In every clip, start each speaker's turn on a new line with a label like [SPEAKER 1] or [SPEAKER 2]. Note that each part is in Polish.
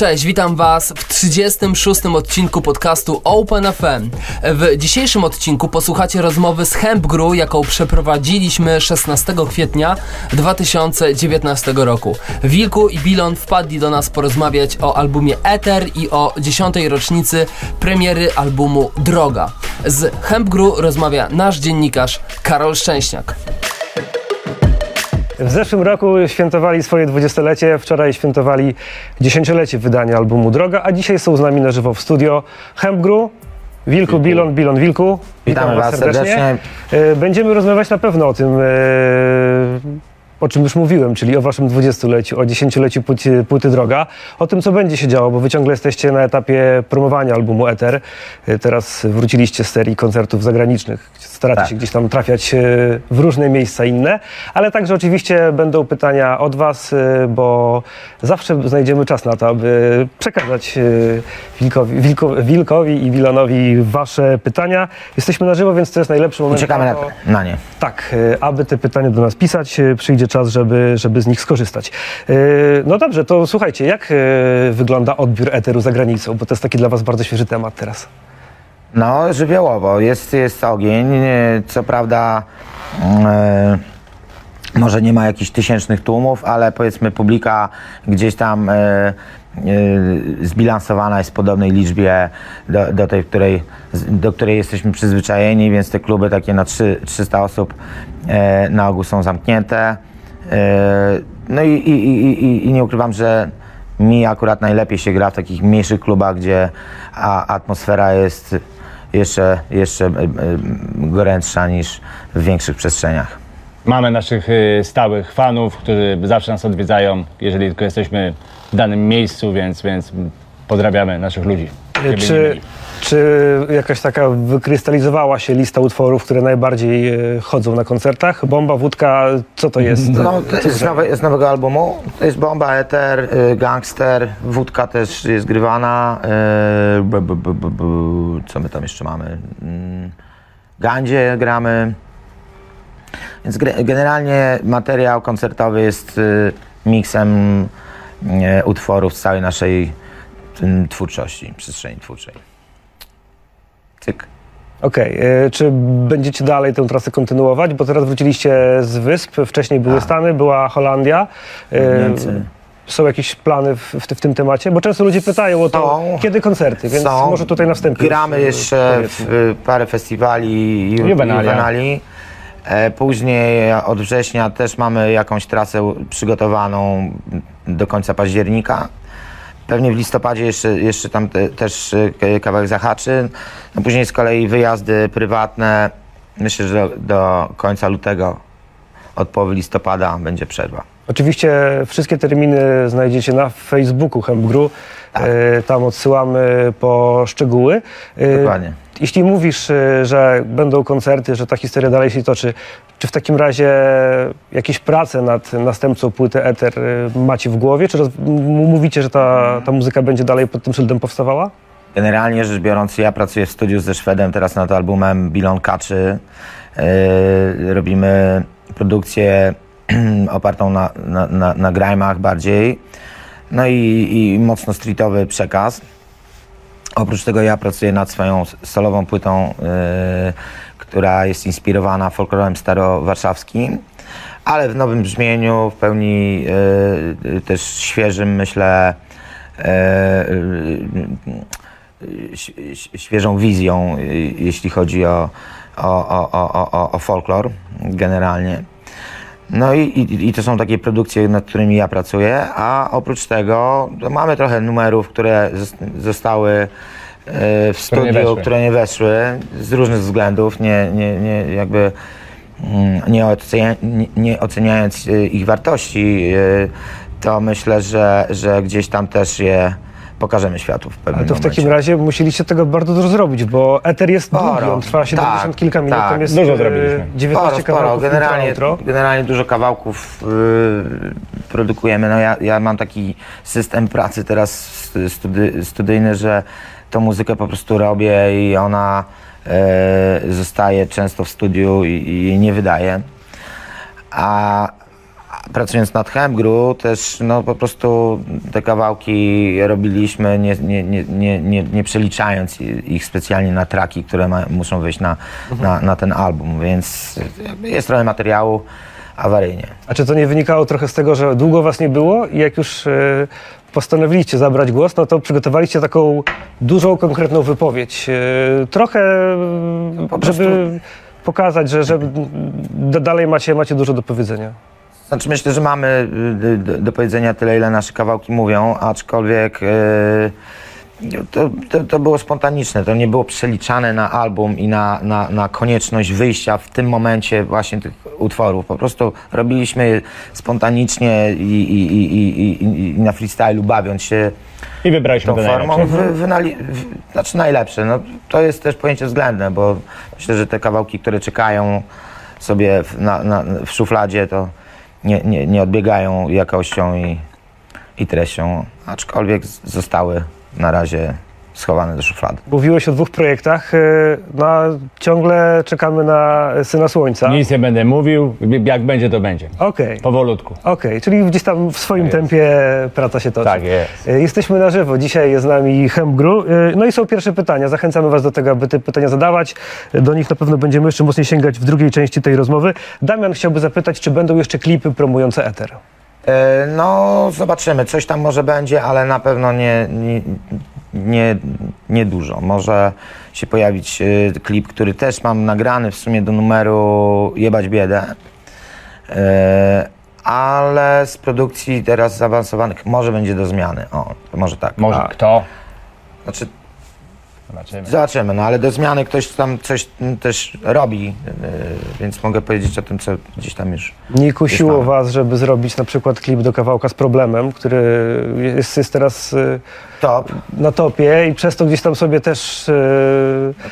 [SPEAKER 1] Cześć, witam Was w 36. odcinku podcastu Open FM. W dzisiejszym odcinku posłuchacie rozmowy z Hempgru, jaką przeprowadziliśmy 16 kwietnia 2019 roku. Wilku i Bilon wpadli do nas porozmawiać o albumie Ether i o 10. rocznicy premiery albumu Droga. Z Hempgru rozmawia nasz dziennikarz Karol Szczęśniak.
[SPEAKER 2] W zeszłym roku świętowali swoje dwudziestolecie, wczoraj świętowali dziesięciolecie wydania albumu Droga, a dzisiaj są z nami na żywo w studio Hempgru, Wilku, Bilon, Bilon, Wilku.
[SPEAKER 3] Witamy was serdecznie.
[SPEAKER 2] E, Będziemy rozmawiać na pewno o tym, e, o czym już mówiłem, czyli o waszym dwudziestoleciu, o dziesięcioleciu płyty, płyty Droga, o tym, co będzie się działo, bo wy ciągle jesteście na etapie promowania albumu Ether. E, Teraz wróciliście z serii koncertów zagranicznych. Staracie
[SPEAKER 3] Tak.
[SPEAKER 2] się gdzieś tam trafiać e, w różne miejsca inne, ale także oczywiście będą pytania od was, e, bo zawsze znajdziemy czas na to, aby przekazać Wilkowi, Wilko, Wilkowi i Wilonowi wasze pytania. Jesteśmy na żywo, więc to jest najlepszy moment.
[SPEAKER 3] Czekamy na, na nie.
[SPEAKER 2] tak, aby te pytania do nas pisać, przyjdzie czas, żeby, żeby z nich skorzystać. E, No dobrze, to słuchajcie, jak e, wygląda odbiór eteru za granicą? Bo to jest taki dla Was bardzo świeży temat teraz.
[SPEAKER 3] No, żywiołowo. Jest, jest ogień. E, Co prawda, e, może nie ma jakichś tysięcznych tłumów, ale powiedzmy publika gdzieś tam zbilansowana jest w podobnej liczbie do, do tej, której, do której jesteśmy przyzwyczajeni, więc te kluby takie na 3, 300 osób na ogół są zamknięte. E, no i, i, i, i, i nie ukrywam, że mi akurat najlepiej się gra w takich mniejszych klubach, gdzie a, atmosfera jest jeszcze, jeszcze e, e, gorętsza niż w większych przestrzeniach.
[SPEAKER 4] Mamy naszych stałych fanów, którzy zawsze nas odwiedzają, jeżeli tylko jesteśmy w danym miejscu, więc, więc pozdrawiamy naszych ludzi.
[SPEAKER 2] Czy. Czy jakaś taka wykrystalizowała się lista utworów, które najbardziej e, chodzą na koncertach? Bomba, wódka, co to jest?
[SPEAKER 3] No, to jest z, nowe, z nowego albumu. To jest Bomba, Ether, y, Gangster, Wódka też jest grywana. y, co my tam jeszcze mamy? Mm, Gandzie gramy. Więc generalnie materiał koncertowy jest y, miksem utworów z całej naszej y, twórczości, przestrzeni twórczej. Cyk.
[SPEAKER 2] Okej, e, czy będziecie dalej tę trasę kontynuować? Bo teraz wróciliście z wysp, wcześniej były Stany, była Holandia. E,
[SPEAKER 3] Niemcy.
[SPEAKER 2] Są jakieś plany w, w, w tym temacie? Bo często ludzie pytają o to,
[SPEAKER 3] Są.
[SPEAKER 2] kiedy koncerty, więc
[SPEAKER 3] Są.
[SPEAKER 2] może tutaj na wstępie.
[SPEAKER 3] Gramy
[SPEAKER 2] e,
[SPEAKER 3] jeszcze w y, parę festiwali ju-
[SPEAKER 4] Juvenalia.
[SPEAKER 3] juvenali. E, Później od września też mamy jakąś trasę przygotowaną do końca października. Pewnie w listopadzie jeszcze, jeszcze tam te, też k- kawałek zahaczy. No później z kolei wyjazdy prywatne. Myślę, że do, do końca lutego, od połowy listopada będzie przerwa.
[SPEAKER 2] Oczywiście wszystkie terminy znajdziecie na Facebooku Hempgru.
[SPEAKER 3] Tak.
[SPEAKER 2] E, Tam odsyłamy po szczegóły. E,
[SPEAKER 3] Dokładnie.
[SPEAKER 2] Jeśli mówisz, e, że będą koncerty, że ta historia dalej się toczy, czy w takim razie jakieś prace nad następcą płyty Ether e, macie w głowie? Czy mówicie, że ta, ta muzyka będzie dalej pod tym szyldem powstawała?
[SPEAKER 3] Generalnie rzecz biorąc, ja pracuję w studiu ze Szwedem teraz nad albumem Bilon Kaczy. Yy, robimy produkcję opartą na, na, na, na grajmach bardziej. No i, i mocno streetowy przekaz. Oprócz tego ja pracuję nad swoją solową płytą, yy, która jest inspirowana folklorem starowarszawskim, ale w nowym brzmieniu, w pełni yy, też świeżym, myślę, ś- świeżą wizją, y, jeśli chodzi o, o, o, o, o, o folklor generalnie. No i, i, i to są takie produkcje, nad którymi ja pracuję, a oprócz tego mamy trochę numerów, które zos- zostały e, w
[SPEAKER 4] Które nie
[SPEAKER 3] studiu, które nie weszły z różnych względów, nie, nie, nie jakby mm, nie, ocenia, nie, nie oceniając e, ich wartości, e, to myślę, że, że gdzieś tam też je pokażemy światu w pewnym
[SPEAKER 2] Ale to w
[SPEAKER 3] momencie.
[SPEAKER 2] takim razie musieliście tego bardzo dużo zrobić, bo Ether jest
[SPEAKER 3] Sporo.
[SPEAKER 2] długi, on trwa 70
[SPEAKER 3] Tak,
[SPEAKER 2] kilka minut,
[SPEAKER 3] tak.
[SPEAKER 2] tam jest
[SPEAKER 4] Dużo zrobiliśmy.
[SPEAKER 2] 19
[SPEAKER 3] Sporo, sporo.
[SPEAKER 2] kawałków
[SPEAKER 3] Generalnie, generalnie dużo kawałków yy, produkujemy. No ja, ja mam taki system pracy teraz studi- studyjny, że tą muzykę po prostu robię i ona e, zostaje często w studiu i, i jej nie wydaję. A, pracując nad Hemgru też no po prostu te kawałki robiliśmy nie, nie, nie, nie, nie, przeliczając ich specjalnie na traki, które ma, muszą wyjść na, na, na ten album, więc jest trochę materiału awaryjnie.
[SPEAKER 2] A czy to nie wynikało trochę z tego, że długo was nie było i jak już e, postanowiliście zabrać głos, no to przygotowaliście taką dużą, konkretną wypowiedź. E, trochę,
[SPEAKER 3] Po prostu-
[SPEAKER 2] żeby pokazać, że, że dalej macie, macie dużo do powiedzenia.
[SPEAKER 3] Znaczy myślę, że mamy y, do, do powiedzenia tyle, ile nasze kawałki mówią, aczkolwiek y, to, to, to było spontaniczne, to nie było przeliczane na album i na, na, na konieczność wyjścia w tym momencie właśnie tych utworów. Po prostu robiliśmy spontanicznie i, i, i, i, na freestylu bawiąc się
[SPEAKER 4] I wybraliśmy
[SPEAKER 3] tą
[SPEAKER 4] to
[SPEAKER 3] formą.
[SPEAKER 4] najlepsze.
[SPEAKER 3] Wy, wynali, w, znaczy najlepsze. No, to jest też pojęcie względne, bo myślę, że te kawałki, które czekają sobie w, na, w szufladzie, to nie, nie, nie odbiegają jakością i, i treścią, aczkolwiek zostały na razie schowane do szuflady.
[SPEAKER 2] Mówiłeś o dwóch projektach, e, no a ciągle czekamy na Syna Słońca.
[SPEAKER 4] Nic nie będę mówił, jak będzie, to będzie.
[SPEAKER 2] Okej.
[SPEAKER 4] Powolutku.
[SPEAKER 2] Okej, czyli gdzieś tam w swoim
[SPEAKER 4] Tak jest.
[SPEAKER 2] tempie praca się toczy.
[SPEAKER 4] Tak jest.
[SPEAKER 2] E, Jesteśmy na żywo. Dzisiaj jest z nami Hemgru. E, No i są pierwsze pytania. Zachęcamy Was do tego, aby te pytania zadawać. Do nich na pewno będziemy jeszcze mocniej sięgać w drugiej części tej rozmowy. Damian chciałby zapytać, czy będą jeszcze klipy promujące Ether?
[SPEAKER 3] E, No, zobaczymy. Coś tam może będzie, ale na pewno nie, nie, nie, nie dużo. Może się pojawić e, klip, który też mam nagrany w sumie do numeru Jebać Biedę. E, Ale z produkcji teraz zaawansowanych może będzie do zmiany. O, może tak.
[SPEAKER 4] Może
[SPEAKER 3] A,
[SPEAKER 4] kto?
[SPEAKER 3] Znaczy,
[SPEAKER 4] Zobaczymy.
[SPEAKER 3] zobaczymy, no ale do zmiany ktoś tam coś mm, też robi, e, więc mogę powiedzieć o tym, co gdzieś tam już
[SPEAKER 2] Nie kusiło
[SPEAKER 3] mamy.
[SPEAKER 2] Was, żeby zrobić na przykład klip do kawałka z problemem, który jest, jest teraz e,
[SPEAKER 3] top.
[SPEAKER 2] na topie i przez to gdzieś tam sobie też e,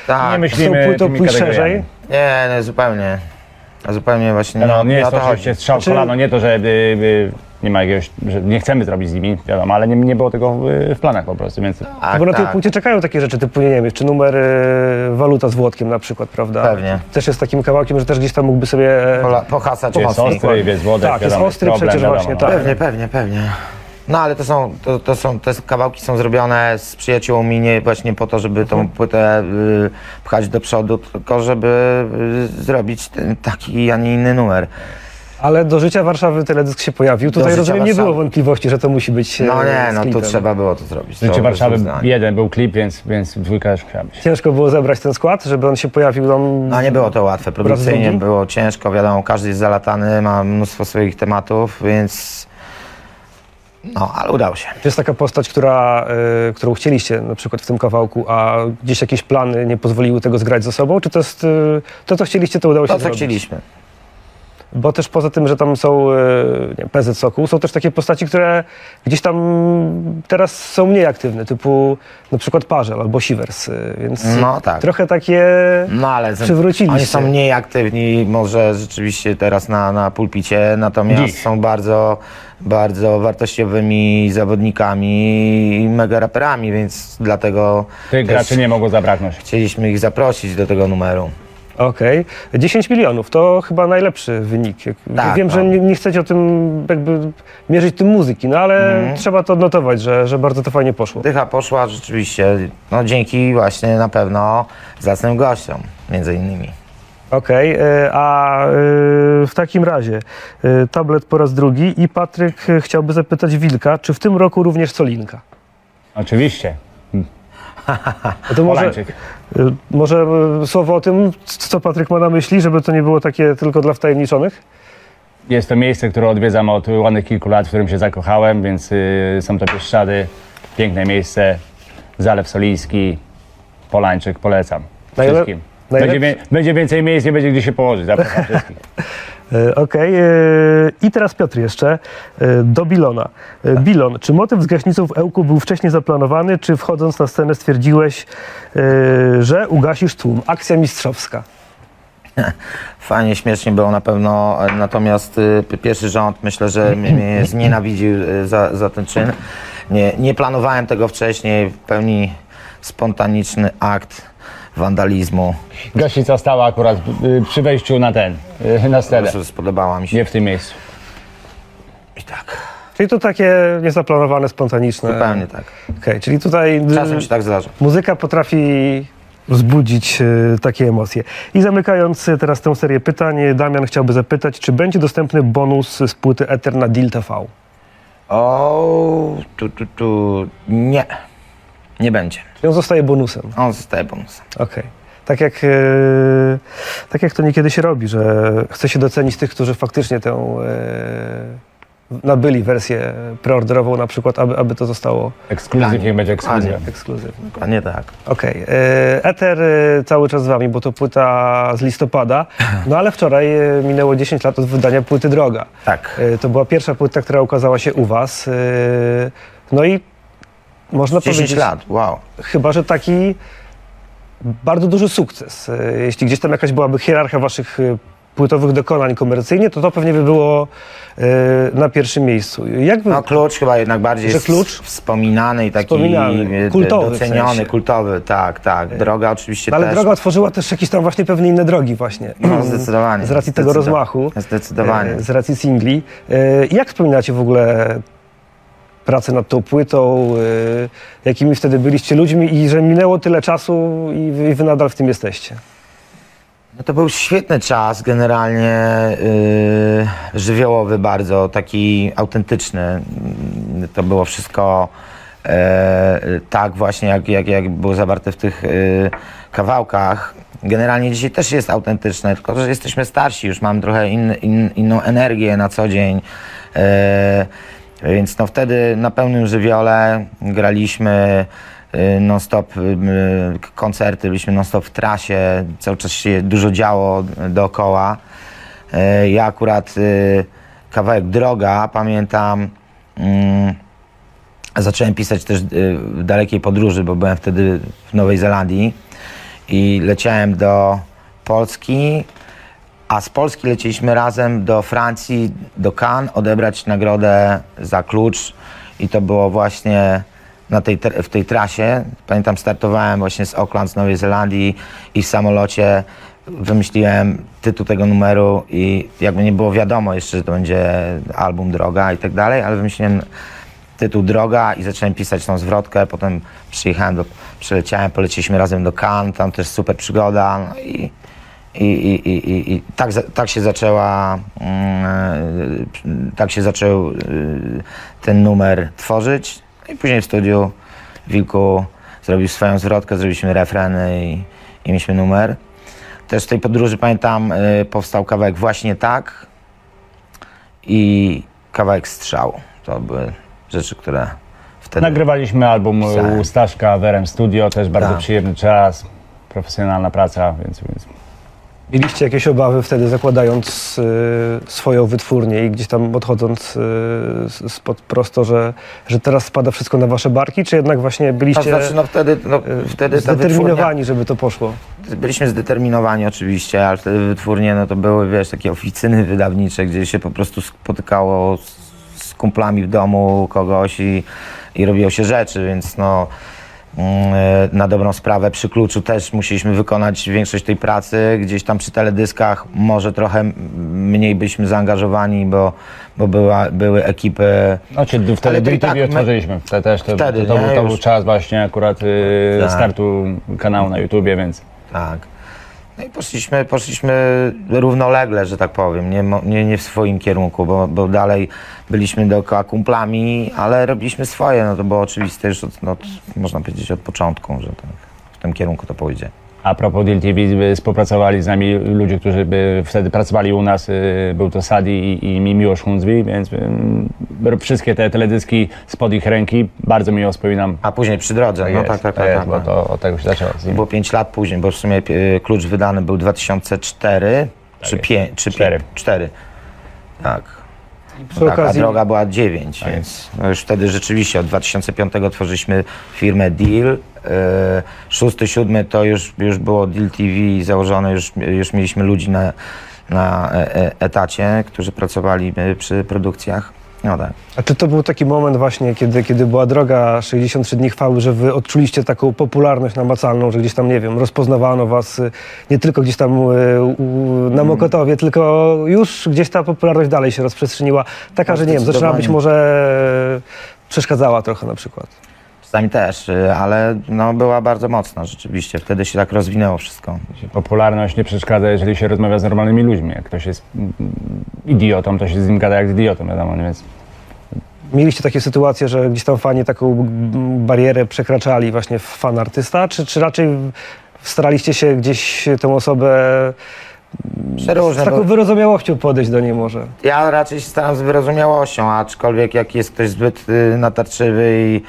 [SPEAKER 3] Tak.
[SPEAKER 4] Nie myślimy
[SPEAKER 2] tą płytą szerzej.
[SPEAKER 3] Nie, nie, zupełnie. Zupełnie właśnie
[SPEAKER 4] No, nie jest to oczywiście strzał
[SPEAKER 2] Znaczy-
[SPEAKER 4] kolano, nie to, że y, y, nie ma jakiegoś, że nie chcemy zrobić z nimi, wiadomo, ale nie, nie było tego w, w planach po prostu, więc
[SPEAKER 3] Tak,
[SPEAKER 2] Bo na tej
[SPEAKER 3] tak.
[SPEAKER 2] płycie czekają takie rzeczy typu, nie wiem, czy numer e, Waluta z Włodkiem na przykład, prawda?
[SPEAKER 3] Pewnie.
[SPEAKER 2] Też jest takim kawałkiem, że też gdzieś tam mógłby sobie... e,
[SPEAKER 3] Pola- Pohasać
[SPEAKER 4] jest ostry, jest włodek,
[SPEAKER 2] Tak, jest
[SPEAKER 4] wiadomo,
[SPEAKER 2] ostry
[SPEAKER 4] problem,
[SPEAKER 2] przecież
[SPEAKER 4] wiadomo,
[SPEAKER 2] właśnie,
[SPEAKER 4] no.
[SPEAKER 2] tak.
[SPEAKER 3] Pewnie, pewnie, pewnie. No ale to są, to, to są, te kawałki są zrobione z przyjaciółmi nie właśnie po to, żeby
[SPEAKER 2] Mhm.
[SPEAKER 3] tą płytę y, pchać do przodu, tylko żeby y, zrobić ten, taki, a nie inny numer.
[SPEAKER 2] Ale do życia Warszawy teledysk się pojawił. Tutaj
[SPEAKER 3] życia
[SPEAKER 2] rozumiem, nie
[SPEAKER 3] Warszawy.
[SPEAKER 2] było wątpliwości, że to musi być e,
[SPEAKER 3] No nie,
[SPEAKER 2] z
[SPEAKER 3] no
[SPEAKER 2] klipem.
[SPEAKER 3] trzeba było to zrobić.
[SPEAKER 4] Życie
[SPEAKER 3] to
[SPEAKER 4] Warszawy jeden był klip, więc, więc dwójka już musiała być.
[SPEAKER 2] Ciężko było zebrać ten skład, żeby on się pojawił tam...
[SPEAKER 3] No nie było to łatwe, produkcyjnie było ciężko, wiadomo, każdy jest zalatany, ma mnóstwo swoich tematów, więc no, ale udało się.
[SPEAKER 2] To jest taka postać, która, e, którą chcieliście na przykład w tym kawałku, a gdzieś jakieś plany nie pozwoliły tego zgrać ze sobą? Czy to jest e, to, co chcieliście, to udało się
[SPEAKER 3] To, co
[SPEAKER 2] zrobić?
[SPEAKER 3] chcieliśmy.
[SPEAKER 2] Bo też poza tym, że tam są wiem, PZ Sokół, są też takie postaci, które gdzieś tam teraz są mniej aktywne, typu na przykład Parzel albo Sivers, e, więc
[SPEAKER 3] No tak.
[SPEAKER 2] trochę takie...
[SPEAKER 3] No ale
[SPEAKER 2] Przywróciliście.
[SPEAKER 3] oni są mniej aktywni może rzeczywiście teraz na, na pulpicie, natomiast
[SPEAKER 4] Dziś.
[SPEAKER 3] są bardzo, bardzo wartościowymi zawodnikami i mega raperami, więc dlatego
[SPEAKER 4] Tych graczy nie mogło zabraknąć.
[SPEAKER 3] chcieliśmy ich zaprosić do tego numeru.
[SPEAKER 2] Okej. 10 milionów to chyba najlepszy wynik.
[SPEAKER 3] Tak,
[SPEAKER 2] Wiem, że
[SPEAKER 3] tak.
[SPEAKER 2] nie, nie chcecie o tym jakby mierzyć tym muzyki, no ale
[SPEAKER 3] Mhm.
[SPEAKER 2] trzeba to odnotować, że, że bardzo to fajnie poszło.
[SPEAKER 3] Dycha poszła rzeczywiście, no dzięki właśnie na pewno zacnym gościom, między innymi.
[SPEAKER 2] Okej, e, a e, w takim razie e, tablet po raz drugi i Patryk chciałby zapytać Wilka, czy w tym roku również Solinka?
[SPEAKER 4] Oczywiście.
[SPEAKER 2] No to może, może słowo o tym, co Patryk ma na myśli, żeby to nie było takie tylko dla wtajemniczonych?
[SPEAKER 4] Jest to miejsce, które odwiedzam od ładnych kilku lat, w którym się zakochałem, więc y, są to Pieszczady, piękne miejsce, Zalew Soliński, Polańczyk, polecam
[SPEAKER 2] Najle-
[SPEAKER 4] wszystkim. Będzie, wie, będzie więcej miejsc, nie będzie gdzie się położyć, zapraszam wszystkich.
[SPEAKER 2] E, Okej. e, I teraz Piotr jeszcze e, do Bilona. E, Bilon, czy motyw z gaśnicą w Ełku był wcześniej zaplanowany, czy wchodząc na scenę stwierdziłeś, że ugasisz tłum? Akcja mistrzowska.
[SPEAKER 3] Fajnie, śmiesznie było na pewno, natomiast y, pierwszy rząd myślę, że mnie, mnie znienawidził y, za, za ten czyn. Nie, nie planowałem tego wcześniej, w pełni spontaniczny akt wandalizmu.
[SPEAKER 4] Gaśnica stała akurat y, przy wejściu na ten, y, na scenę,
[SPEAKER 3] spodobała mi się.
[SPEAKER 4] nie w tym miejscu.
[SPEAKER 3] I tak,
[SPEAKER 2] Czyli to takie niezaplanowane, spontaniczne.
[SPEAKER 3] zupełnie tak.
[SPEAKER 2] Okej, czyli tutaj y,
[SPEAKER 3] Czasem się tak zdarza.
[SPEAKER 2] muzyka potrafi wzbudzić y, takie emocje. I zamykając y, teraz tę serię pytań, Damian chciałby zapytać, czy będzie dostępny bonus z płyty Ether na Deal TV?
[SPEAKER 3] O, tu, tu, tu. Nie. Nie będzie.
[SPEAKER 2] Czyli on zostaje bonusem.
[SPEAKER 3] On zostaje bonusem.
[SPEAKER 2] Okej. Tak jak, e, tak jak to niekiedy się robi, że chce się docenić tych, którzy faktycznie tę e, nabyli wersję preorderową na przykład, aby, aby to zostało
[SPEAKER 4] Ekskluzyw, niech będzie ekskluzja.
[SPEAKER 2] ekskluzywne.
[SPEAKER 3] Dokładnie tak.
[SPEAKER 2] Okej. Ether e, cały czas z wami, bo to płyta z listopada, no ale wczoraj minęło 10 lat od wydania płyty Droga.
[SPEAKER 3] Tak.
[SPEAKER 2] E, To była pierwsza płyta, która ukazała się u was. e, No i można
[SPEAKER 3] 10
[SPEAKER 2] powiedzieć...
[SPEAKER 3] lat, wow.
[SPEAKER 2] Chyba, że taki bardzo duży sukces. E, Jeśli gdzieś tam jakaś byłaby hierarchia waszych e, płytowych dokonań komercyjnie, to to pewnie by było e, na pierwszym miejscu. Jak wy,
[SPEAKER 3] No klucz chyba jednak bardziej
[SPEAKER 2] Że klucz?
[SPEAKER 3] wspominany i taki
[SPEAKER 2] Wspominany, kultowy w
[SPEAKER 3] doceniony,
[SPEAKER 2] sensie.
[SPEAKER 3] kultowy, tak, tak. Droga oczywiście
[SPEAKER 2] no, ale
[SPEAKER 3] też.
[SPEAKER 2] droga otworzyła też jakieś tam właśnie pewne inne drogi właśnie.
[SPEAKER 3] No, zdecydowanie.
[SPEAKER 2] Z racji tego
[SPEAKER 3] Zdecydo-
[SPEAKER 2] rozmachu.
[SPEAKER 3] Zdecydowanie.
[SPEAKER 2] Z racji singli. Jak wspominacie w ogóle pracę nad tą płytą? e, Jakimi wtedy byliście ludźmi i że minęło tyle czasu i wy, nadal w tym jesteście?
[SPEAKER 3] No to był świetny czas, generalnie yy, żywiołowy bardzo, taki autentyczny. To było wszystko e, tak właśnie, jak, jak, jak było zawarte w tych y, kawałkach. Generalnie dzisiaj też jest autentyczne, tylko że jesteśmy starsi, już mam trochę in, in, inną energię na co dzień. E, więc no wtedy na pełnym żywiole graliśmy y, non-stop y, y, koncerty, byliśmy non-stop w trasie, cały czas się dużo działo dookoła. E, Ja akurat y, kawałek Droga, pamiętam, mm, zacząłem pisać też y, w dalekiej podróży, bo byłem wtedy w Nowej Zelandii i leciałem do Polski, a z Polski lecieliśmy razem do Francji, do Cannes, odebrać nagrodę za klucz. I to było właśnie na tej, w tej trasie. Pamiętam, startowałem właśnie z Auckland, z Nowej Zelandii i w samolocie wymyśliłem tytuł tego numeru i jakby nie było wiadomo jeszcze, że to będzie album Droga i tak dalej, ale wymyśliłem tytuł Droga i zacząłem pisać tą zwrotkę, potem przyjechałem, do, przyleciałem, poleciliśmy razem do Cannes, tam też super przygoda. No i, i, i, i, i, i tak, tak się zaczęła, mm, e, tak się zaczął e, ten numer tworzyć No i później w studiu Wilku zrobił swoją zwrotkę, zrobiliśmy refreny i, i mieliśmy numer. Też w tej podróży pamiętam e, powstał kawałek Właśnie Tak i kawałek Strzał. To były rzeczy, które wtedy...
[SPEAKER 4] Nagrywaliśmy album
[SPEAKER 3] Pisałem.
[SPEAKER 4] u Staszka w RM Studio, też bardzo
[SPEAKER 3] Tak.
[SPEAKER 4] przyjemny czas, profesjonalna praca, więc, więc
[SPEAKER 2] Mieliście jakieś obawy wtedy, zakładając y, swoją wytwórnię i gdzieś tam odchodząc y, spod prosto, że, że teraz spada wszystko na wasze barki, czy jednak właśnie
[SPEAKER 3] To
[SPEAKER 2] byliście
[SPEAKER 3] znaczy, no wtedy, no,
[SPEAKER 2] y,
[SPEAKER 3] wtedy
[SPEAKER 2] zdeterminowani, żeby to poszło?
[SPEAKER 3] byliśmy zdeterminowani oczywiście, ale wtedy wytwórnie, no to były, wiesz, takie oficyny wydawnicze, gdzie się po prostu spotykało z, z kumplami w domu kogoś i, i robiło się rzeczy, więc no na dobrą sprawę przy kluczu też musieliśmy wykonać większość tej pracy. Gdzieś tam przy teledyskach może trochę mniej byliśmy zaangażowani, bo, bo była, były ekipy
[SPEAKER 4] no, czy wtedy
[SPEAKER 3] to
[SPEAKER 4] DTV
[SPEAKER 3] tak my-
[SPEAKER 4] otworzyliśmy. Wtedy też to,
[SPEAKER 3] Wtedy,
[SPEAKER 4] to, to,
[SPEAKER 3] nie?
[SPEAKER 4] to był
[SPEAKER 3] Już-
[SPEAKER 4] czas właśnie akurat y,
[SPEAKER 3] Tak.
[SPEAKER 4] startu kanału na YouTubie, więc
[SPEAKER 3] Tak. No i poszliśmy, poszliśmy równolegle, że tak powiem, nie, nie, nie w swoim kierunku, bo, bo dalej byliśmy dookoła kumplami, ale robiliśmy swoje, no to było oczywiste już od, od, można powiedzieć od początku, że tak, w tym kierunku to pójdzie.
[SPEAKER 4] A propos Deal TV, y, współpracowali z nami ludzie, którzy by wtedy pracowali u nas. y, Był to Sadi i, i Miłosz Hundzwi, więc y, wszystkie te teledyski spod ich ręki bardzo miło wspominam.
[SPEAKER 3] A później przy drodze, no
[SPEAKER 4] jest,
[SPEAKER 3] tak, tak,
[SPEAKER 4] to
[SPEAKER 3] tak.
[SPEAKER 4] jest,
[SPEAKER 3] tak,
[SPEAKER 4] bo
[SPEAKER 3] tak.
[SPEAKER 4] to od tego się zaczęło.
[SPEAKER 3] Było 5 lat później, bo w sumie e, klucz wydany był 2004 czy
[SPEAKER 4] jest.
[SPEAKER 3] 5, czy
[SPEAKER 4] Cztery.
[SPEAKER 3] 4. 4. Tak.
[SPEAKER 2] Przy
[SPEAKER 3] tak, a
[SPEAKER 2] okazji,
[SPEAKER 3] droga była 9, więc no już wtedy rzeczywiście od 2005 tworzyliśmy firmę Deal. E, szósty, siódmy to już, już było Deal TV założone, już, już mieliśmy ludzi na, na e, e, etacie, którzy pracowali przy produkcjach. No tak.
[SPEAKER 2] A czy to był taki moment właśnie, kiedy, kiedy była droga 63 dni chwały, że wy odczuliście taką popularność namacalną, że gdzieś tam, nie wiem, rozpoznawano was y, nie tylko gdzieś tam y, na Mokotowie, tylko już gdzieś ta popularność dalej się rozprzestrzeniła. Taka,
[SPEAKER 3] No,
[SPEAKER 2] że nie wiem, zaczęła być może przeszkadzała trochę na przykład.
[SPEAKER 3] Czasami też, y, ale no, była bardzo mocna rzeczywiście. Wtedy się tak rozwinęło wszystko.
[SPEAKER 4] Popularność nie przeszkadza, jeżeli się rozmawia z normalnymi ludźmi. Jak ktoś jest mm, idiotą, to się z nim gada jak z idiotą, wiadomo, nie? więc
[SPEAKER 2] Mieliście takie sytuacje, że gdzieś tam fani taką mm, barierę przekraczali właśnie fan artysta, czy, czy raczej staraliście się gdzieś tę osobę z
[SPEAKER 3] Przeróżne,
[SPEAKER 2] taką
[SPEAKER 3] bo
[SPEAKER 2] wyrozumiałością podejść do niej może?
[SPEAKER 3] ja raczej się staram z wyrozumiałością, aczkolwiek jak jest ktoś zbyt y, natarczywy i,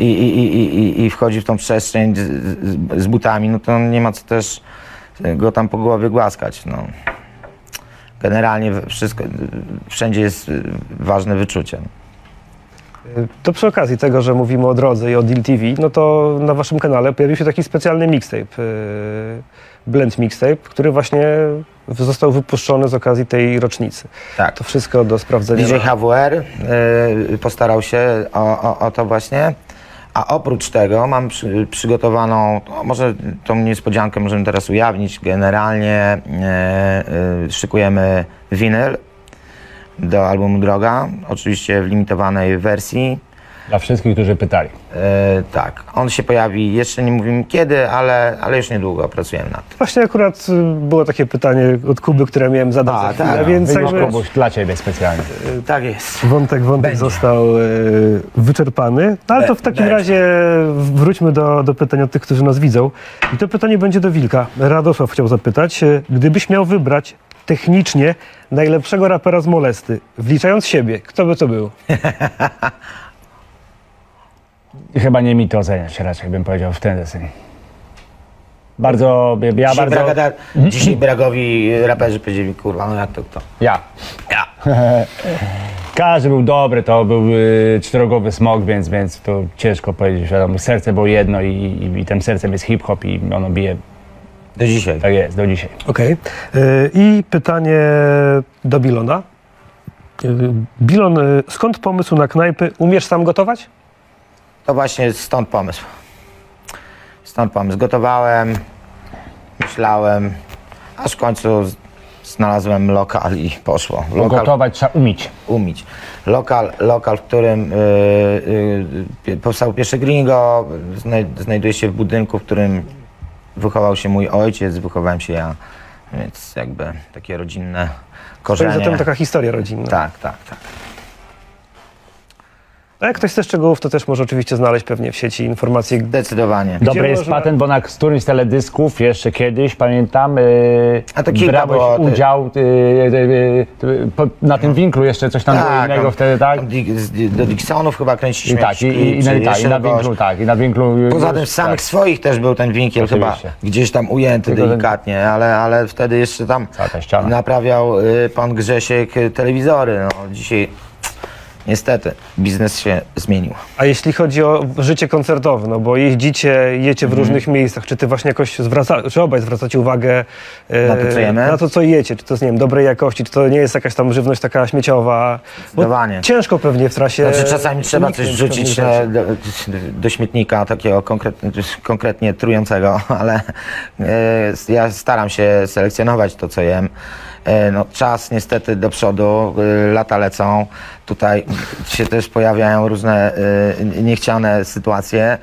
[SPEAKER 3] i, i, i, i, wchodzi w tą przestrzeń z, z, butami, no to nie ma co też go tam po głowie głaskać. No. Generalnie wszystko, wszędzie jest y, ważne wyczucie.
[SPEAKER 2] To przy okazji tego, że mówimy o drodze i o Deal TV, no to na waszym kanale pojawił się taki specjalny mixtape, yy, blend mixtape, który właśnie został wypuszczony z okazji tej rocznicy.
[SPEAKER 3] Tak.
[SPEAKER 2] To wszystko do sprawdzenia.
[SPEAKER 3] DJ HWR y, postarał się o, o, o to właśnie. A oprócz tego mam przy, przygotowaną, no może tą niespodziankę możemy teraz ujawnić. Generalnie y, y, szykujemy winyl do albumu Droga, oczywiście w limitowanej wersji.
[SPEAKER 4] Dla wszystkich, którzy pytali.
[SPEAKER 3] E, tak, on się pojawi, jeszcze nie mówimy kiedy, ale, ale już niedługo pracujemy nad tym.
[SPEAKER 2] Właśnie akurat y, było takie pytanie od Kuby, które miałem zadać
[SPEAKER 3] A, tak,
[SPEAKER 2] więc
[SPEAKER 4] Wyjdziesz
[SPEAKER 2] jakby
[SPEAKER 4] kogoś dla ciebie specjalnie.
[SPEAKER 3] Tak jest.
[SPEAKER 2] wątek, wątek
[SPEAKER 3] Będzie.
[SPEAKER 2] został y, wyczerpany. No, ale to w takim
[SPEAKER 3] Będzie.
[SPEAKER 2] razie wróćmy do, do pytań od tych, którzy nas widzą. I to pytanie będzie do Wilka. Radosław chciał zapytać, y, gdybyś miał wybrać technicznie najlepszego rapera z Molesty, wliczając siebie, kto by to był?
[SPEAKER 4] Chyba nie mi to oceniać raczej, bym powiedział w ten deseń. Bardzo, ja
[SPEAKER 3] Dzisiaj,
[SPEAKER 4] bardzo...
[SPEAKER 3] Braga, dzisiaj Bragowi raperzy powiedzieli, kurwa, no jak to kto?
[SPEAKER 4] Ja.
[SPEAKER 3] Ja.
[SPEAKER 4] Każdy był dobry, to był y, czterogowy smog, więc, więc to ciężko powiedzieć. Wiadomo, serce było jedno i, i, i tym sercem jest hip-hop i ono bije,
[SPEAKER 3] Do dzisiaj.
[SPEAKER 4] tak jest, do dzisiaj.
[SPEAKER 2] Okej. Y, I pytanie do Bilona. Y, Bilon, y, skąd pomysł na knajpy? Umiesz sam gotować?
[SPEAKER 3] To właśnie stąd pomysł. Stąd pomysł. Gotowałem, myślałem, aż w końcu znalazłem lokal i poszło. Lokal
[SPEAKER 4] gotować trzeba umieć.
[SPEAKER 3] umieć. Lokal, lokal w którym y, y, powstał pierwszy Gringo, znaj, znajduje się w budynku, w którym wychował się mój ojciec, wychowałem się ja. Więc jakby takie rodzinne
[SPEAKER 2] To
[SPEAKER 3] korzenie.
[SPEAKER 2] jest zatem taka historia rodzinna.
[SPEAKER 3] Tak, tak, tak.
[SPEAKER 2] A jak ktoś chce szczegółów, to też może oczywiście znaleźć pewnie w sieci informacje.
[SPEAKER 3] Zdecydowanie.
[SPEAKER 4] Dobry jest
[SPEAKER 2] można-
[SPEAKER 4] patent, bo na którymś z teledysków jeszcze kiedyś, pamiętam, yy,
[SPEAKER 3] A to kilka
[SPEAKER 4] brałeś
[SPEAKER 3] było, ty-
[SPEAKER 4] udział yy, yy, yy, po, na tym winklu jeszcze coś tam było innego
[SPEAKER 3] tam-
[SPEAKER 4] wtedy, tak?
[SPEAKER 3] do Dicksonów chyba
[SPEAKER 4] I
[SPEAKER 3] kręciliśmy
[SPEAKER 4] tak, i,
[SPEAKER 3] jakiś
[SPEAKER 4] i, i,
[SPEAKER 3] klip,
[SPEAKER 4] na, tak, i na winklu, tak, i na winklu...
[SPEAKER 3] Poza
[SPEAKER 4] już,
[SPEAKER 3] tym z samych
[SPEAKER 4] tak.
[SPEAKER 3] swoich też był ten winkiel
[SPEAKER 4] Oczywiście.
[SPEAKER 3] chyba gdzieś tam ujęty
[SPEAKER 4] Tylko ten-
[SPEAKER 3] delikatnie, ale, ale wtedy jeszcze tam naprawiał y, pan Grzesiek y, telewizory. No, dzisiaj niestety biznes się zmienił.
[SPEAKER 2] A jeśli chodzi o życie koncertowe, no bo jeździcie, jecie w różnych miejscach, czy ty właśnie jakoś zwraca, czy obaj zwracacie uwagę e,
[SPEAKER 3] Na to, co jemy?
[SPEAKER 2] na to, co jecie, czy to jest, nie wiem, dobrej jakości, czy to nie jest jakaś tam żywność taka śmieciowa. Bo ciężko pewnie w trasie.
[SPEAKER 3] Znaczy czasami trzeba coś wrzucić e, do, do śmietnika takiego konkretnie, konkretnie trującego, ale e, ja staram się selekcjonować to, co jem. E, No, czas niestety do przodu, e, lata lecą. Tutaj się też pojawiają różne e, niechciane sytuacje,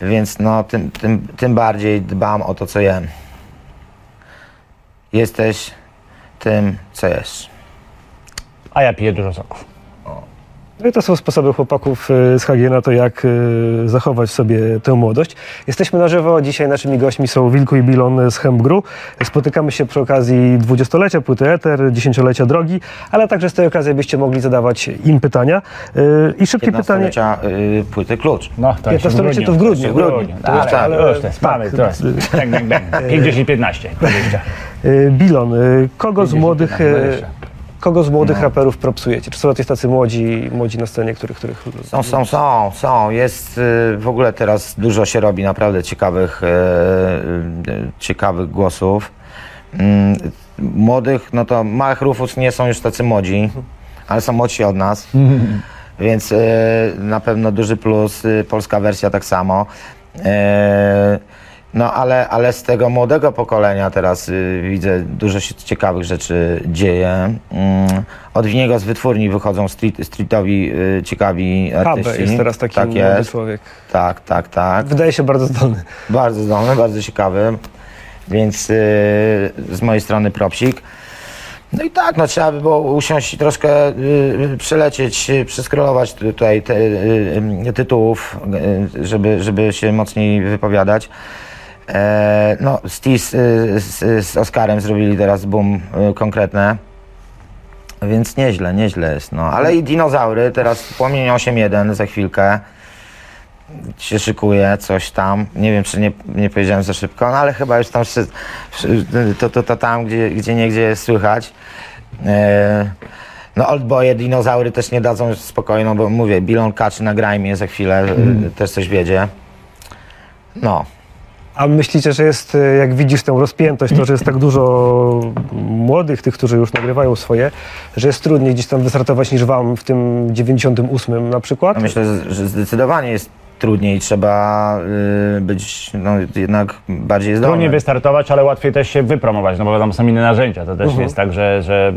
[SPEAKER 3] więc no, tym, tym, tym bardziej dbam o to, co jem. Jesteś tym, co jesz.
[SPEAKER 4] A ja piję dużo soków.
[SPEAKER 2] No i to są sposoby chłopaków e, z HG na to, jak e, zachować sobie tę młodość. Jesteśmy na żywo. Dzisiaj naszymi gośćmi są Wilku i Bilon z Hempgru. Spotykamy się przy okazji dwudziestolecia płyty Eter, dziesięciolecia drogi, ale także z tej okazji byście mogli zadawać im pytania. E, I szybkie pytanie.
[SPEAKER 3] 15-lecia y, płyty Klucz.
[SPEAKER 4] No, to jeszcze
[SPEAKER 2] 15-lecie to w grudniu.
[SPEAKER 4] W grudniu.
[SPEAKER 3] To już
[SPEAKER 4] Ale,
[SPEAKER 3] tak,
[SPEAKER 4] ale, już to jest,
[SPEAKER 2] tak.
[SPEAKER 4] mamy, to jest. Bang, bang, bang. 5, 10, 15, 20.
[SPEAKER 2] E, Bilon, kogo z
[SPEAKER 4] 50,
[SPEAKER 2] młodych,
[SPEAKER 4] 20.
[SPEAKER 2] kogo z
[SPEAKER 3] No.
[SPEAKER 2] młodych raperów propsujecie? Czy są jacyś tacy młodzi, młodzi na scenie, których... których...
[SPEAKER 3] Są, są, są, są. Jest y, w ogóle teraz dużo się robi naprawdę ciekawych, y, y, ciekawych głosów. Mm, Młodych, no to Małych Rufus nie są już tacy młodzi, ale są młodsi od nas. Więc na pewno duży plus, polska wersja tak samo. No ale, ale z tego młodego pokolenia teraz y, widzę dużo się ciekawych rzeczy dzieje. Mm, od Winiego z wytwórni wychodzą street, streetowi y, ciekawi artyści.
[SPEAKER 2] Habe jest teraz taki
[SPEAKER 3] tak
[SPEAKER 2] młody
[SPEAKER 3] jest.
[SPEAKER 2] człowiek.
[SPEAKER 3] Tak, tak, tak.
[SPEAKER 2] Wydaje się bardzo zdolny.
[SPEAKER 3] Bardzo zdolny, bardzo ciekawy. Więc y, z mojej strony propsik. No i tak, no trzeba by było usiąść i troszkę y, przelecieć, y, przeskrolować tutaj te y, y, tytułów, y, żeby, żeby się mocniej wypowiadać. E, no, Stis z, z Oskarem zrobili teraz boom y, konkretne. Więc nieźle, nieźle jest. No. Ale i dinozaury, teraz płomień 8.1 za chwilkę się szykuje, coś tam. Nie wiem, czy nie, nie powiedziałem za szybko, no ale chyba już tam wszy- wszy- to, to, to tam, gdzie, gdzie niegdzie jest słychać. E, no Oldboye, dinozaury też nie dadzą spokoju, no bo mówię, Bilon Kaczy na Grime za chwilę e, też coś wiedzie. No.
[SPEAKER 2] A myślicie, że jest, e, jak widzisz tę rozpiętość, to, że jest tak dużo młodych, tych, którzy już nagrywają swoje, że jest trudniej gdzieś tam wystartować niż wam w tym 98 na przykład?
[SPEAKER 3] no myślę, że- zdecydowanie jest trudniej, trzeba y, być no, jednak bardziej zdolnym.
[SPEAKER 4] Trudniej wystartować, ale łatwiej też się wypromować, no bo tam są inne narzędzia. To też
[SPEAKER 2] Mhm.
[SPEAKER 4] jest tak, że, że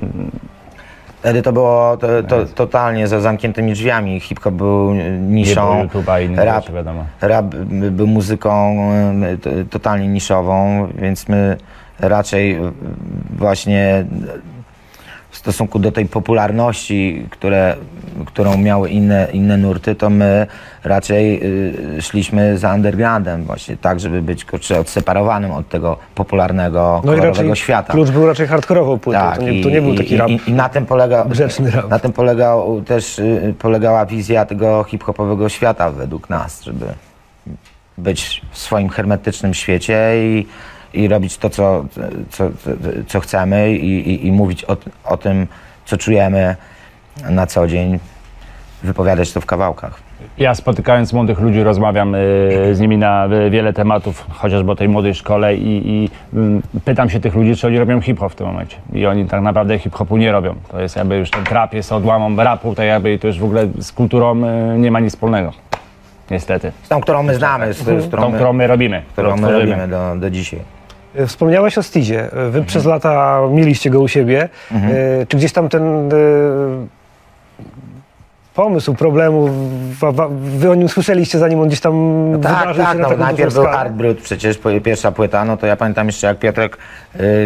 [SPEAKER 3] Wtedy to było to, to, totalnie za zamkniętymi drzwiami. Hip-hop był
[SPEAKER 4] nie
[SPEAKER 3] niszą.
[SPEAKER 4] innych
[SPEAKER 3] rap,
[SPEAKER 4] rzeczy, wiadomo.
[SPEAKER 3] rap był muzyką y, totalnie niszową, więc my raczej właśnie w stosunku do tej popularności, które, którą miały inne, inne nurty, to my raczej y, szliśmy za undergroundem właśnie, tak, żeby być kurczę, odseparowanym od tego popularnego,
[SPEAKER 2] No i
[SPEAKER 3] kolorowego
[SPEAKER 2] raczej
[SPEAKER 3] świata.
[SPEAKER 2] klucz był raczej hardkorową płytą,
[SPEAKER 3] Tak,
[SPEAKER 2] to, nie, to nie był taki
[SPEAKER 3] i,
[SPEAKER 2] rap.
[SPEAKER 3] I, I na tym polega,
[SPEAKER 2] grzeczny rap.
[SPEAKER 3] na tym polegał też y, polegała wizja tego hip-hopowego świata według nas, żeby być w swoim hermetycznym świecie i, i robić to, co, co, co, chcemy i, i, i mówić o, o tym, co czujemy na co dzień, wypowiadać to w kawałkach.
[SPEAKER 4] Ja spotykając młodych ludzi rozmawiam y, z nimi na y, wiele tematów, chociażby o tej młodej szkole i, i mm, pytam się tych ludzi, czy oni robią hip-hop w tym momencie. I oni tak naprawdę hip-hopu nie robią. To jest jakby już ten trap jest odłamą rapu, tak jakby to już w ogóle z kulturą y, nie ma nic wspólnego. Niestety.
[SPEAKER 3] Z tą, którą my znamy, z, z którą,
[SPEAKER 4] Tą,
[SPEAKER 3] my,
[SPEAKER 4] którą my robimy.
[SPEAKER 3] którą my robimy do, do dzisiaj.
[SPEAKER 2] E, Wspomniałeś o Stizie. E, Wy przez lata mieliście go u siebie.
[SPEAKER 3] Mhm.
[SPEAKER 2] E, Czy gdzieś tam ten pomysł problemu, wy o nim słyszeliście, zanim on gdzieś tam
[SPEAKER 3] Tak,
[SPEAKER 2] wydarzył
[SPEAKER 3] tak,
[SPEAKER 2] na
[SPEAKER 3] no,
[SPEAKER 2] taką
[SPEAKER 3] najpierw był? Hard Brut, przecież pierwsza płyta, no to ja pamiętam jeszcze jak Piotrek,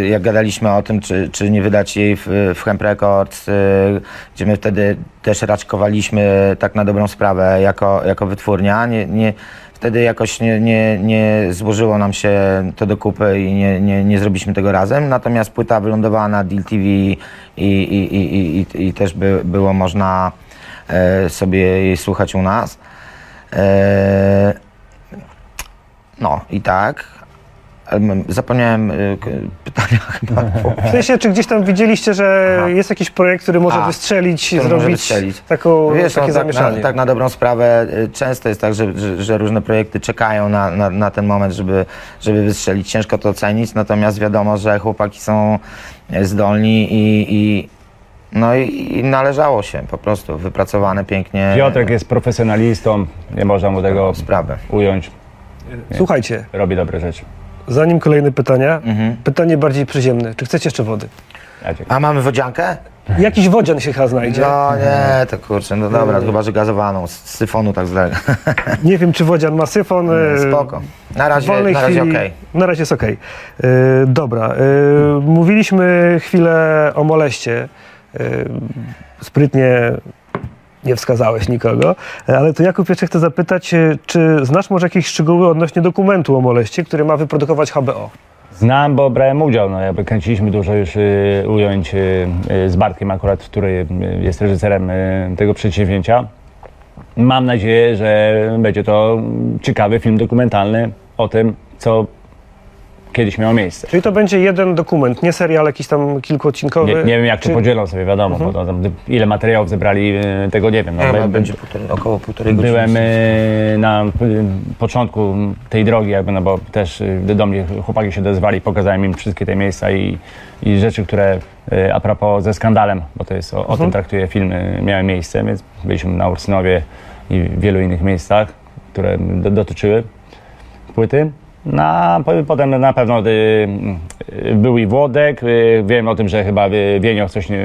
[SPEAKER 3] jak gadaliśmy o tym, czy, czy nie wydać jej w, w Hemp Records, gdzie my wtedy też raczkowaliśmy tak na dobrą sprawę jako, jako wytwórnia, nie, nie, wtedy jakoś nie, nie, nie złożyło nam się to do kupy i nie, nie, nie zrobiliśmy tego razem, natomiast płyta wylądowała na Deal TV i, i, i, i, i, i też by, było można e, sobie jej słuchać u nas. E, no i tak. Zapomniałem y, pytania chyba.
[SPEAKER 2] W sensie, czy gdzieś tam widzieliście, że
[SPEAKER 3] Aha.
[SPEAKER 2] jest jakiś projekt, który może
[SPEAKER 3] A,
[SPEAKER 2] wystrzelić,
[SPEAKER 3] który
[SPEAKER 2] zrobić
[SPEAKER 3] może wystrzelić.
[SPEAKER 2] Taką,
[SPEAKER 3] Wiesz,
[SPEAKER 2] takie
[SPEAKER 3] no, tak,
[SPEAKER 2] zamieszanie?
[SPEAKER 3] na, tak na dobrą sprawę y, często jest tak, że, że, że różne projekty czekają na, na, na ten moment, żeby, żeby wystrzelić. Ciężko to ocenić, natomiast wiadomo, że chłopaki są y, zdolni i, i no i, i należało się po prostu, wypracowane pięknie
[SPEAKER 4] Piotrek jest profesjonalistą, nie można mu tego
[SPEAKER 3] sprawę.
[SPEAKER 4] ująć.
[SPEAKER 2] Słuchajcie,
[SPEAKER 4] Robi dobre rzeczy.
[SPEAKER 2] Zanim kolejne pytania,
[SPEAKER 3] Mhm.
[SPEAKER 2] pytanie bardziej przyziemne. Czy chcecie jeszcze wody?
[SPEAKER 3] A mamy wodziankę?
[SPEAKER 2] Jakiś wodzian się chyba znajdzie.
[SPEAKER 3] No nie, to kurczę, no dobra, chyba, że gazowaną, z syfonu tak zle.
[SPEAKER 2] Nie wiem, czy wodzian ma syfon. e,
[SPEAKER 3] Spoko. Na razie, na razie
[SPEAKER 2] chwili,
[SPEAKER 3] okej.
[SPEAKER 2] Na razie jest okej. E, dobra. e, mówiliśmy chwilę o moleście. E, sprytnie nie wskazałeś nikogo, ale to Jakub jeszcze chcę zapytać, e, czy znasz może jakieś szczegóły odnośnie dokumentu o moleście, który ma wyprodukować HBO?
[SPEAKER 4] Znam, bo brałem udział. No, jakby kręciliśmy dużo już y, ujęć y, z Bartkiem akurat, który jest reżyserem tego przedsięwzięcia. Mam nadzieję, że będzie to ciekawy film dokumentalny o tym, co kiedyś miało miejsce.
[SPEAKER 2] Czyli to będzie jeden dokument, nie serial jakiś tam kilkuodcinkowy?
[SPEAKER 4] Nie, nie wiem jak to
[SPEAKER 2] Czy-
[SPEAKER 4] podzielą sobie, wiadomo, bo to, tam, ile materiałów zebrali, e, tego nie wiem. No,
[SPEAKER 3] Chyba
[SPEAKER 4] by-
[SPEAKER 3] będzie półtorej, około półtorej godziny.
[SPEAKER 4] Byłem e, na p- początku tej drogi, jakby, no bo też e, do mnie chłopaki się odezwali, pokazałem im wszystkie te miejsca i, i rzeczy, które e, a propos ze skandalem, bo to jest o, o tym traktuje film, e, miały miejsce, więc byliśmy na Ursynowie i w wielu innych miejscach, które do, dotyczyły płyty. Na, po- potem na pewno y, y, był i Włodek. Y, wiem o tym, że chyba y, Wienioch coś nie,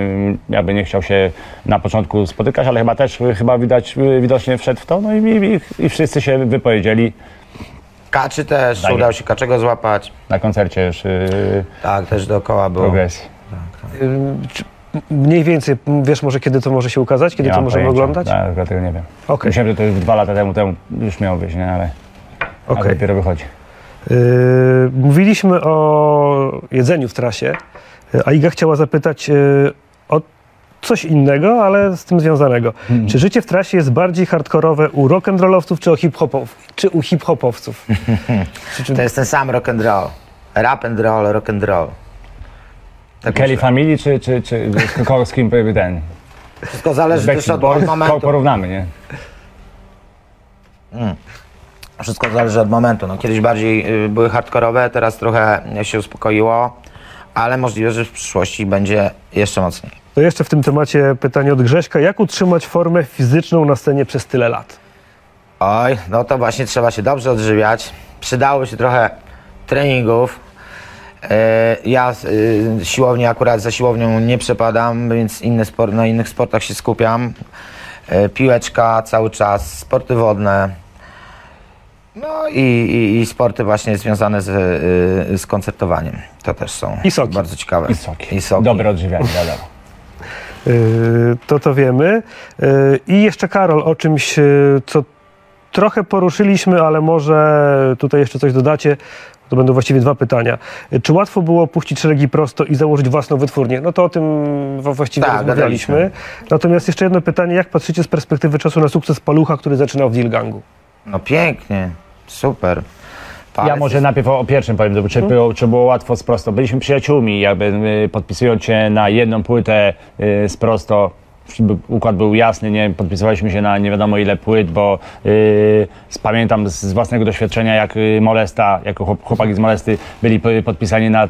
[SPEAKER 4] jakby nie chciał się na początku spotykać, ale chyba też y, chyba widać, y, widocznie wszedł w to. No i, i, i wszyscy się wypowiedzieli
[SPEAKER 3] Kaczy też,
[SPEAKER 4] Tak.
[SPEAKER 3] udało się Kaczego złapać.
[SPEAKER 4] na koncercie już y,
[SPEAKER 3] Tak, też dookoła było.
[SPEAKER 4] progresji.
[SPEAKER 2] Ym, czy Mniej więcej, wiesz może kiedy to może się ukazać, kiedy
[SPEAKER 4] Nie
[SPEAKER 2] to możemy
[SPEAKER 4] pojęcia.
[SPEAKER 2] oglądać?
[SPEAKER 4] Tak, akurat tego nie wiem.
[SPEAKER 2] Okej,
[SPEAKER 4] Myślałem, że to już dwa lata temu, temu już miało być, nie? ale, ale
[SPEAKER 2] okej.
[SPEAKER 4] dopiero wychodzi.
[SPEAKER 2] Yy, Mówiliśmy o jedzeniu w trasie, yy, a Iga chciała zapytać yy, o coś innego, ale z tym związanego.
[SPEAKER 4] Mhm.
[SPEAKER 2] Czy życie w trasie jest bardziej hardkorowe u rock'n'rollowców czy, czy u hip-hopowców?
[SPEAKER 3] To jest ten sam rock and roll. Rap and roll, rock and roll. Tak
[SPEAKER 4] Kelly
[SPEAKER 3] myślę.
[SPEAKER 4] Family czy, czy, czy z kogo z kim ten?
[SPEAKER 3] Wszystko zależy też od,
[SPEAKER 4] Boys?
[SPEAKER 3] od momentu.
[SPEAKER 4] porównamy, nie?
[SPEAKER 3] Wszystko zależy od momentu. No, kiedyś bardziej y, były hardkorowe, teraz trochę się uspokoiło, ale możliwe, że w przyszłości będzie jeszcze mocniej.
[SPEAKER 2] to jeszcze w tym temacie pytanie od Grześka. Jak utrzymać formę fizyczną na scenie przez tyle lat?
[SPEAKER 3] Oj, no to właśnie trzeba się dobrze odżywiać. Przydałoby się trochę treningów. E, Ja y, siłownię akurat za siłownią nie przepadam, więc inne sport, na innych sportach się skupiam. E, Piłeczka cały czas, sporty wodne. No i, i, i sporty właśnie związane z, y, z koncertowaniem. To też są
[SPEAKER 2] I soki.
[SPEAKER 3] bardzo ciekawe.
[SPEAKER 4] I soki.
[SPEAKER 3] I soki.
[SPEAKER 4] Dobre odżywianie, wiadomo.
[SPEAKER 2] Yy, To to wiemy. Yy, I jeszcze Karol, o czymś, yy, co trochę poruszyliśmy, ale może tutaj jeszcze coś dodacie. To będą właściwie dwa pytania. Czy łatwo było puścić szeregi prosto i założyć własną wytwórnię? No to o tym właściwie
[SPEAKER 3] Tak,
[SPEAKER 2] rozmawialiśmy.
[SPEAKER 3] gadaliśmy.
[SPEAKER 2] Natomiast jeszcze jedno pytanie. Jak patrzycie z perspektywy czasu na sukces Palucha, który zaczynał w Dilgangu?
[SPEAKER 3] No pięknie, super.
[SPEAKER 4] Ja może najpierw o, pierwszym powiem, czy, było, czy było łatwo z prosto. Byliśmy przyjaciółmi, jakby y, podpisując się na jedną płytę y, z prosto. Układ był jasny, nie podpisywaliśmy się na nie wiadomo ile płyt, bo y, z- pamiętam z, z własnego doświadczenia, jak y, Molesta, jako chłop- chłopaki z Molesty byli po- podpisani na,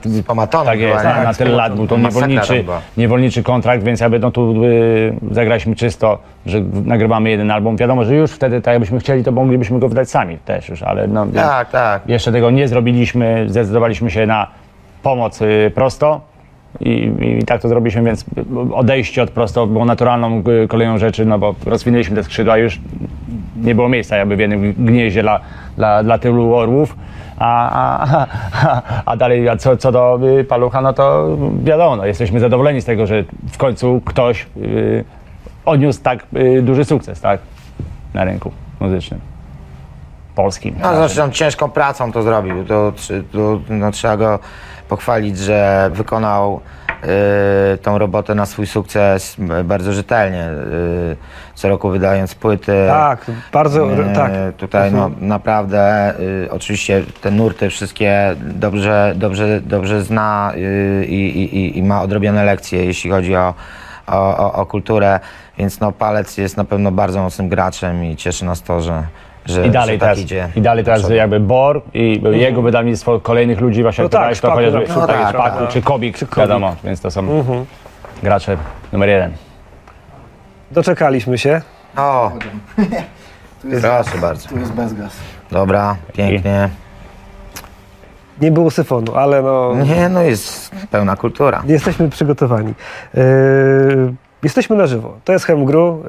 [SPEAKER 4] tak jest, na, na tyle lat, był to niewolniczy, niewolniczy kontrakt, więc jakby no tu y, zagraliśmy czysto, że nagrywamy jeden album. Wiadomo, że już wtedy, tak jakbyśmy chcieli, to moglibyśmy go wydać sami też już, ale no,
[SPEAKER 3] Tak, tak.
[SPEAKER 4] jeszcze tego nie zrobiliśmy, zdecydowaliśmy się na pomoc y, prosto i, i tak to zrobiliśmy, więc odejście od prosto było naturalną y, koleją rzeczy, no bo rozwinęliśmy te skrzydła, już nie było miejsca jakby w jednym gnieździe dla, dla, dla tylu orłów. A, a, a, dalej, a co, co do y, palucha, no to wiadomo, no, jesteśmy zadowoleni z tego, że w końcu ktoś y, odniósł tak y, duży sukces, tak, na rynku muzycznym. Polskim.
[SPEAKER 3] No zresztą ciężką pracą to zrobił. To, trzy- to, no, trzeba go pochwalić, że wykonał y, tą robotę na swój sukces bardzo rzetelnie. Y, co roku wydając płyty.
[SPEAKER 2] Tak, bardzo,
[SPEAKER 3] Y,
[SPEAKER 2] tak.
[SPEAKER 3] Tutaj no, naprawdę y, oczywiście te nurty wszystkie dobrze, dobrze, dobrze zna y, i, i, i- i ma odrobione lekcje, jeśli chodzi o, o, o, o kulturę, więc no, Palec jest na pewno bardzo mocnym graczem i cieszy nas to, że, że,
[SPEAKER 4] I dalej,
[SPEAKER 3] że
[SPEAKER 4] teraz,
[SPEAKER 3] tak idzie.
[SPEAKER 4] I dalej teraz jakby Bor i jego wydawnictwo kolejnych ludzi właśnie
[SPEAKER 2] No tak, Szpaku
[SPEAKER 4] chociażby
[SPEAKER 3] No
[SPEAKER 4] tak,
[SPEAKER 3] tak,
[SPEAKER 4] Szpaku
[SPEAKER 3] tak.
[SPEAKER 4] czy Kobik,
[SPEAKER 2] Kobik.
[SPEAKER 4] wiadomo, więc to są
[SPEAKER 2] Mhm.
[SPEAKER 4] gracze numer jeden.
[SPEAKER 2] Doczekaliśmy się.
[SPEAKER 3] O,
[SPEAKER 5] Tu jest,
[SPEAKER 3] proszę bardzo.
[SPEAKER 5] tu jest bez gaz.
[SPEAKER 3] Dobra, pięknie.
[SPEAKER 2] Nie było syfonu, ale no...
[SPEAKER 3] Nie, no jest pełna kultura.
[SPEAKER 2] Jesteśmy przygotowani. Yy, jesteśmy na żywo. To jest Hemgru,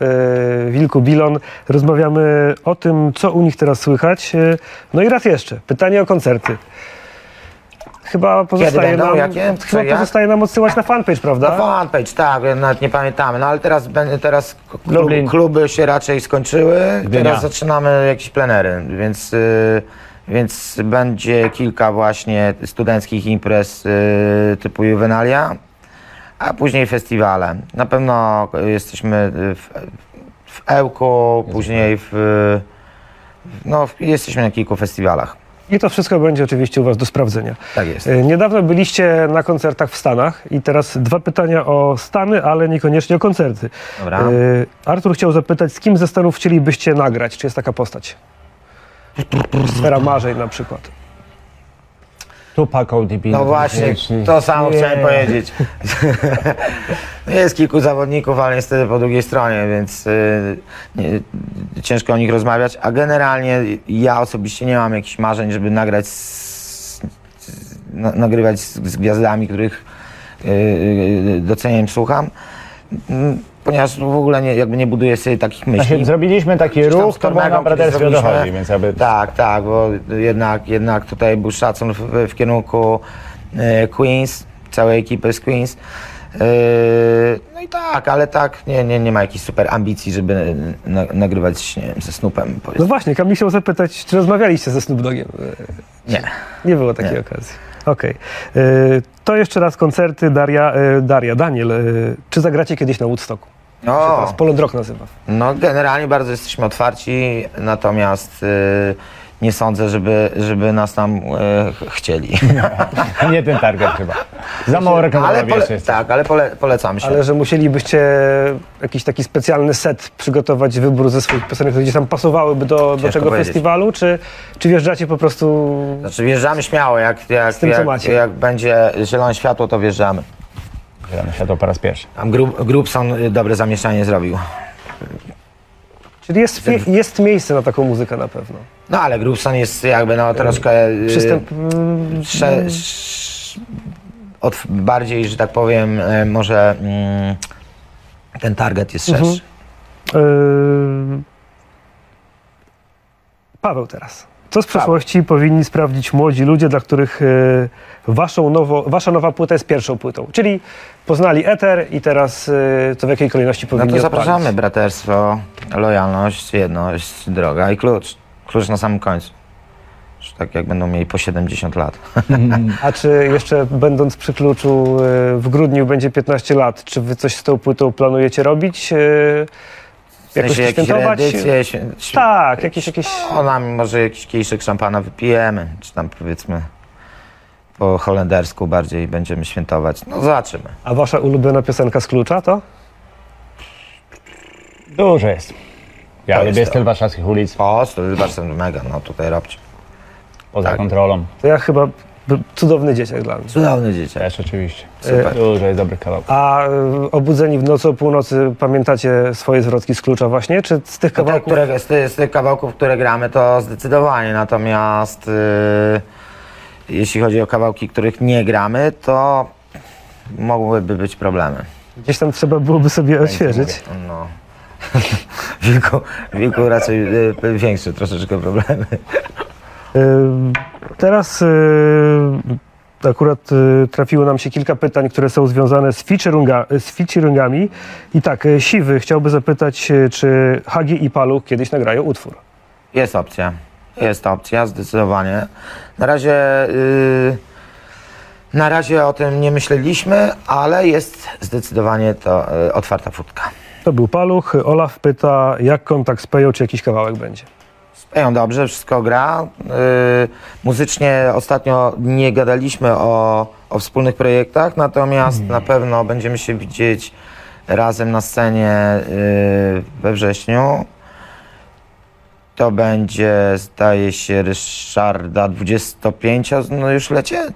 [SPEAKER 2] yy, Wilku Bilon. Rozmawiamy o tym, co u nich teraz słychać. Yy, no i raz jeszcze, pytanie o koncerty. Chyba pozostaje,
[SPEAKER 3] będą?
[SPEAKER 2] nam,
[SPEAKER 3] Jakie?
[SPEAKER 2] Chyba
[SPEAKER 3] jak?
[SPEAKER 2] pozostaje nam odsyłać na fanpage, prawda?
[SPEAKER 3] No fanpage, tak, nawet nie pamiętamy, no ale teraz, teraz klub,
[SPEAKER 4] Lublin.
[SPEAKER 3] kluby się raczej skończyły,
[SPEAKER 4] Gdynia.
[SPEAKER 3] teraz zaczynamy jakieś plenery, więc, y, więc będzie kilka właśnie studenckich imprez y, typu Juvenalia, a później festiwale. Na pewno jesteśmy w, w Ełku, później w, no, w- jesteśmy na kilku festiwalach.
[SPEAKER 2] I to wszystko będzie oczywiście u Was do sprawdzenia.
[SPEAKER 3] Tak jest.
[SPEAKER 2] E, Niedawno byliście na koncertach w Stanach i teraz dwa pytania o Stany, ale niekoniecznie o koncerty.
[SPEAKER 3] Dobra.
[SPEAKER 2] E, Artur chciał zapytać, z kim ze Stanów chcielibyście nagrać? Czy jest taka postać? Sfera marzeń na przykład.
[SPEAKER 4] Tupac ODB.
[SPEAKER 3] No właśnie, to samo
[SPEAKER 4] Nie.
[SPEAKER 3] chciałem powiedzieć. Jest kilku zawodników, ale niestety po drugiej stronie, więc y, nie, ciężko o nich rozmawiać. A generalnie ja osobiście nie mam jakichś marzeń, żeby nagrać, z, na, nagrywać z, z gwiazdami, których y, y, doceniam, słucham. Ponieważ w ogóle nie, jakby nie buduję sobie takich myśli.
[SPEAKER 4] Znaczy, zrobiliśmy taki ruch, to było na braterstwie dochodzi, więc aby...
[SPEAKER 3] Tak, tak, bo jednak, jednak tutaj był szacun w, w kierunku e, Queens, całej ekipy z Queens. E, no i tak, ale tak, nie, nie, nie ma jakichś super ambicji, żeby na, nagrywać nie wiem, ze Snoopem.
[SPEAKER 2] No
[SPEAKER 3] powiedzmy.
[SPEAKER 2] właśnie, Kamil chciał zapytać, czy rozmawialiście ze Snoop Dogiem? E,
[SPEAKER 3] Nie.
[SPEAKER 2] Nie było takiej
[SPEAKER 3] Nie.
[SPEAKER 2] okazji. Okej. E, To jeszcze raz koncerty Daria, e, Daria, Daniel. Czy zagracie kiedyś na Woodstocku? Się
[SPEAKER 3] O,
[SPEAKER 2] teraz Polon Rock nazywa.
[SPEAKER 3] no generalnie bardzo jesteśmy otwarci, natomiast e, nie sądzę, żeby, żeby nas tam ch- chcieli.
[SPEAKER 4] Nie ten target chyba. Za mało
[SPEAKER 3] ale pole,
[SPEAKER 4] jeszcze jest.
[SPEAKER 3] tak, ale pole, polecamy się.
[SPEAKER 2] Ale że musielibyście jakiś taki specjalny set przygotować, wybór ze swoich piosenek, które gdzieś tam pasowałyby do, do
[SPEAKER 3] Ciężko
[SPEAKER 2] tego
[SPEAKER 3] powiedzieć.
[SPEAKER 2] festiwalu, czy, czy wjeżdżacie po prostu...
[SPEAKER 3] Znaczy wjeżdżamy śmiało, jak, jak,
[SPEAKER 2] tym, co
[SPEAKER 3] jak,
[SPEAKER 2] macie.
[SPEAKER 3] jak będzie zielone światło, to wjeżdżamy.
[SPEAKER 4] Zielone światło po raz pierwszy.
[SPEAKER 3] Tam Grub, Grubson y, dobre zamieszanie zrobił.
[SPEAKER 2] Czyli jest, jest miejsce na taką muzykę na pewno.
[SPEAKER 3] No ale Grubson jest jakby no troszkę y,
[SPEAKER 2] Przystęp... mm,
[SPEAKER 3] sze, sz, od, bardziej, że tak powiem, y, może mm, ten target jest szerszy.
[SPEAKER 2] Mhm. Yy, Paweł teraz. Co z przeszłości powinni sprawdzić młodzi ludzie, dla których yy, waszą nowo, wasza nowa płyta jest pierwszą płytą? Czyli poznali Eter i teraz yy, to w jakiej kolejności
[SPEAKER 3] No
[SPEAKER 2] powinni
[SPEAKER 3] to
[SPEAKER 2] odpalić?
[SPEAKER 3] zapraszamy, braterstwo, lojalność, jedność, droga i klucz. Klucz na samym końcu. Już tak jak będą mieli po 70 lat.
[SPEAKER 2] A czy jeszcze będąc przy kluczu yy, w grudniu będzie 15 lat, czy wy coś z tą płytą planujecie robić?
[SPEAKER 3] W
[SPEAKER 2] jakoś
[SPEAKER 3] sensie jakieś
[SPEAKER 2] świętować?
[SPEAKER 3] reedycje, świę,
[SPEAKER 2] Tak, jakieś, jakieś...
[SPEAKER 3] O, nam może jakiś kieliszek szampana wypijemy, czy tam powiedzmy po holendersku bardziej będziemy świętować. No zobaczymy.
[SPEAKER 2] A wasza ulubiona piosenka z klucza to?
[SPEAKER 4] Dużo jest. Ja
[SPEAKER 3] To
[SPEAKER 4] lubię
[SPEAKER 3] jest
[SPEAKER 4] styl warszawskich ulic,
[SPEAKER 3] O, to jest mega, no tutaj robcie.
[SPEAKER 4] poza
[SPEAKER 3] tak.
[SPEAKER 4] kontrolą.
[SPEAKER 2] To ja chyba cudowny dzieciak dla mnie.
[SPEAKER 3] Cudowny dzieciak.
[SPEAKER 4] Też oczywiście.
[SPEAKER 3] Super.
[SPEAKER 4] Dużo jest dobrych kawałków.
[SPEAKER 2] A y, obudzeni w nocy o północy pamiętacie swoje zwrotki z klucza właśnie? Czy z tych
[SPEAKER 3] No te,
[SPEAKER 2] kawałków?
[SPEAKER 3] które, z, ty, z tych kawałków, które gramy, to zdecydowanie. Natomiast yy, jeśli chodzi o kawałki, których nie gramy, to mogłyby być problemy.
[SPEAKER 2] Gdzieś tam trzeba byłoby sobie odświeżyć.
[SPEAKER 3] No. W wieku, w wieku raczej yy, większe troszeczkę problemy.
[SPEAKER 2] Y, Teraz y, akurat y, trafiło nam się kilka pytań, które są związane z, featuringa, z featuringami. I tak, Siwy chciałby zapytać, czy Hagi i Paluch kiedyś nagrają utwór?
[SPEAKER 3] Jest opcja. Jest opcja, zdecydowanie. Na razie, yy, na razie o tym nie myśleliśmy, ale jest zdecydowanie to otwarta furtka.
[SPEAKER 2] To był Paluch. Olaf pyta, jak kontakt z Peją, czy jakiś kawałek będzie?
[SPEAKER 3] Speją dobrze, wszystko gra. Yy, muzycznie ostatnio nie gadaliśmy o, o wspólnych projektach, natomiast na pewno będziemy się widzieć razem na scenie yy, we wrześniu. To będzie, zdaje się, Ryszarda 25, no już lecie?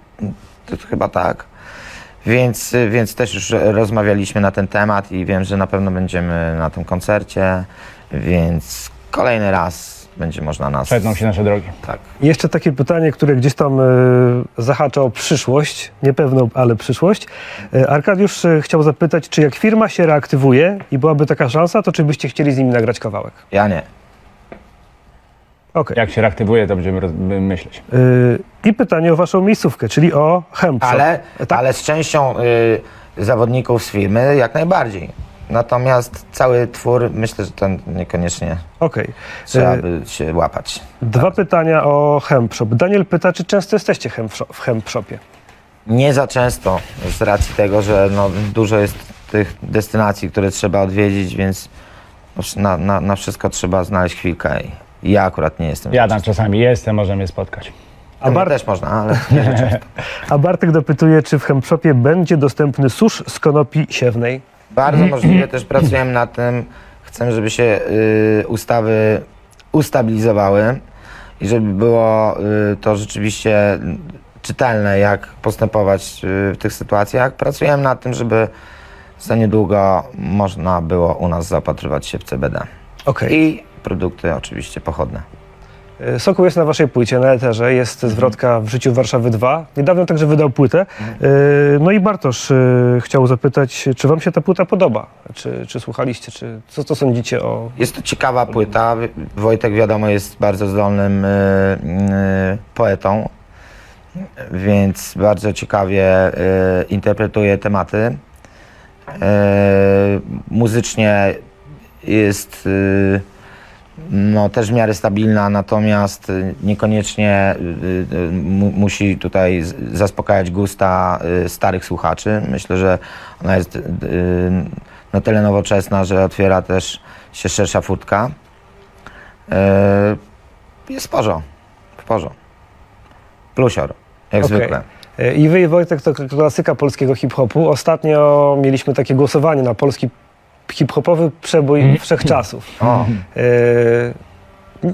[SPEAKER 3] To, to chyba tak. Więc, więc też już rozmawialiśmy na ten temat i wiem, że na pewno będziemy na tym koncercie, więc kolejny raz będzie można nas...
[SPEAKER 4] Przetną się nasze drogi.
[SPEAKER 3] Tak.
[SPEAKER 2] I Jeszcze takie pytanie, które gdzieś tam e, zahacza o przyszłość, niepewną, ale przyszłość. E, Arkadiusz e, chciał zapytać, czy jak firma się reaktywuje i byłaby taka szansa, to czy byście chcieli z nimi nagrać kawałek?
[SPEAKER 3] Ja nie.
[SPEAKER 2] Okej.
[SPEAKER 4] Jak się reaktywuje, to będziemy roz- myśleć.
[SPEAKER 2] E, I pytanie o waszą miejscówkę, czyli o Hemp Shop.
[SPEAKER 3] Ale,
[SPEAKER 2] Tak?
[SPEAKER 3] ale z częścią y, zawodników z firmy jak najbardziej. Natomiast cały twór, myślę, że to niekoniecznie
[SPEAKER 2] Okej.
[SPEAKER 3] trzeba
[SPEAKER 2] E,
[SPEAKER 3] by się łapać.
[SPEAKER 2] Dwa pytania o Hemp Shop. Daniel pyta, czy często jesteście w Hemp Shopie?
[SPEAKER 3] Nie za często, z racji tego, że no, dużo jest tych destynacji, które trzeba odwiedzić, więc na, na, na wszystko trzeba znaleźć chwilkę. I ja akurat nie jestem.
[SPEAKER 4] Ja tam czasami jestem, możemy spotkać.
[SPEAKER 2] A, Bart-
[SPEAKER 3] też można, ale
[SPEAKER 2] a Bartek dopytuje, czy w Hempshopie będzie dostępny susz z konopi siewnej?
[SPEAKER 3] Bardzo możliwe. Też pracujemy nad tym. Chcemy, żeby się y, ustawy ustabilizowały i żeby było y, to rzeczywiście czytelne, jak postępować y, w tych sytuacjach. Pracujemy nad tym, żeby za niedługo można było u nas zaopatrywać się w CBD.
[SPEAKER 2] Okej.
[SPEAKER 3] I produkty oczywiście pochodne.
[SPEAKER 2] E, Sokół jest na waszej płycie, na Eterze, jest zwrotka w życiu Warszawy 2. Niedawno także wydał płytę. E, No i Bartosz e, chciał zapytać, czy wam się ta płyta podoba? Czy, czy słuchaliście, czy co, co sądzicie o...
[SPEAKER 3] Jest to ciekawa płyta. Wojtek wiadomo jest bardzo zdolnym poetą, więc bardzo ciekawie interpretuje tematy. Muzycznie jest no, też w miarę stabilna, natomiast y, niekoniecznie y, y, mu, musi tutaj zaspokajać gusta starych słuchaczy. Myślę, że ona jest na tyle nowoczesna, że otwiera też się szersza furtka. Jest w porzo, w porzo. Plusior, jak
[SPEAKER 2] Okej.
[SPEAKER 3] zwykle.
[SPEAKER 2] I wy i Wojtek to klasyka polskiego hip-hopu. Ostatnio mieliśmy takie głosowanie na polski hip-hopowy przebój wszechczasów.
[SPEAKER 3] O,
[SPEAKER 2] E,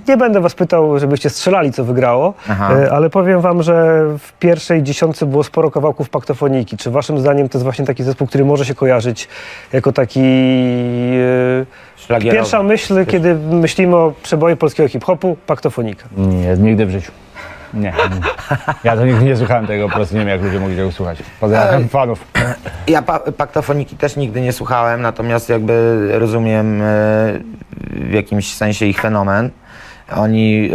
[SPEAKER 2] Nie będę was pytał, żebyście strzelali, co wygrało,
[SPEAKER 3] Aha.
[SPEAKER 2] e, ale powiem wam, że w pierwszej dziesiątce było sporo kawałków paktofoniki. Czy waszym zdaniem to jest właśnie taki zespół, który może się kojarzyć jako taki... e. Pierwsza myśl, kiedy myślimy o przeboju polskiego hip-hopu, paktofonika.
[SPEAKER 4] Nie, nigdy w życiu. Nie. Ja to nigdy nie słuchałem tego, po prostu nie wiem, jak ludzie mogli tego słuchać. Pozdrawiam fanów.
[SPEAKER 3] Ja pa paktofoniki też nigdy nie słuchałem, natomiast jakby rozumiem e, w jakimś sensie ich fenomen. Oni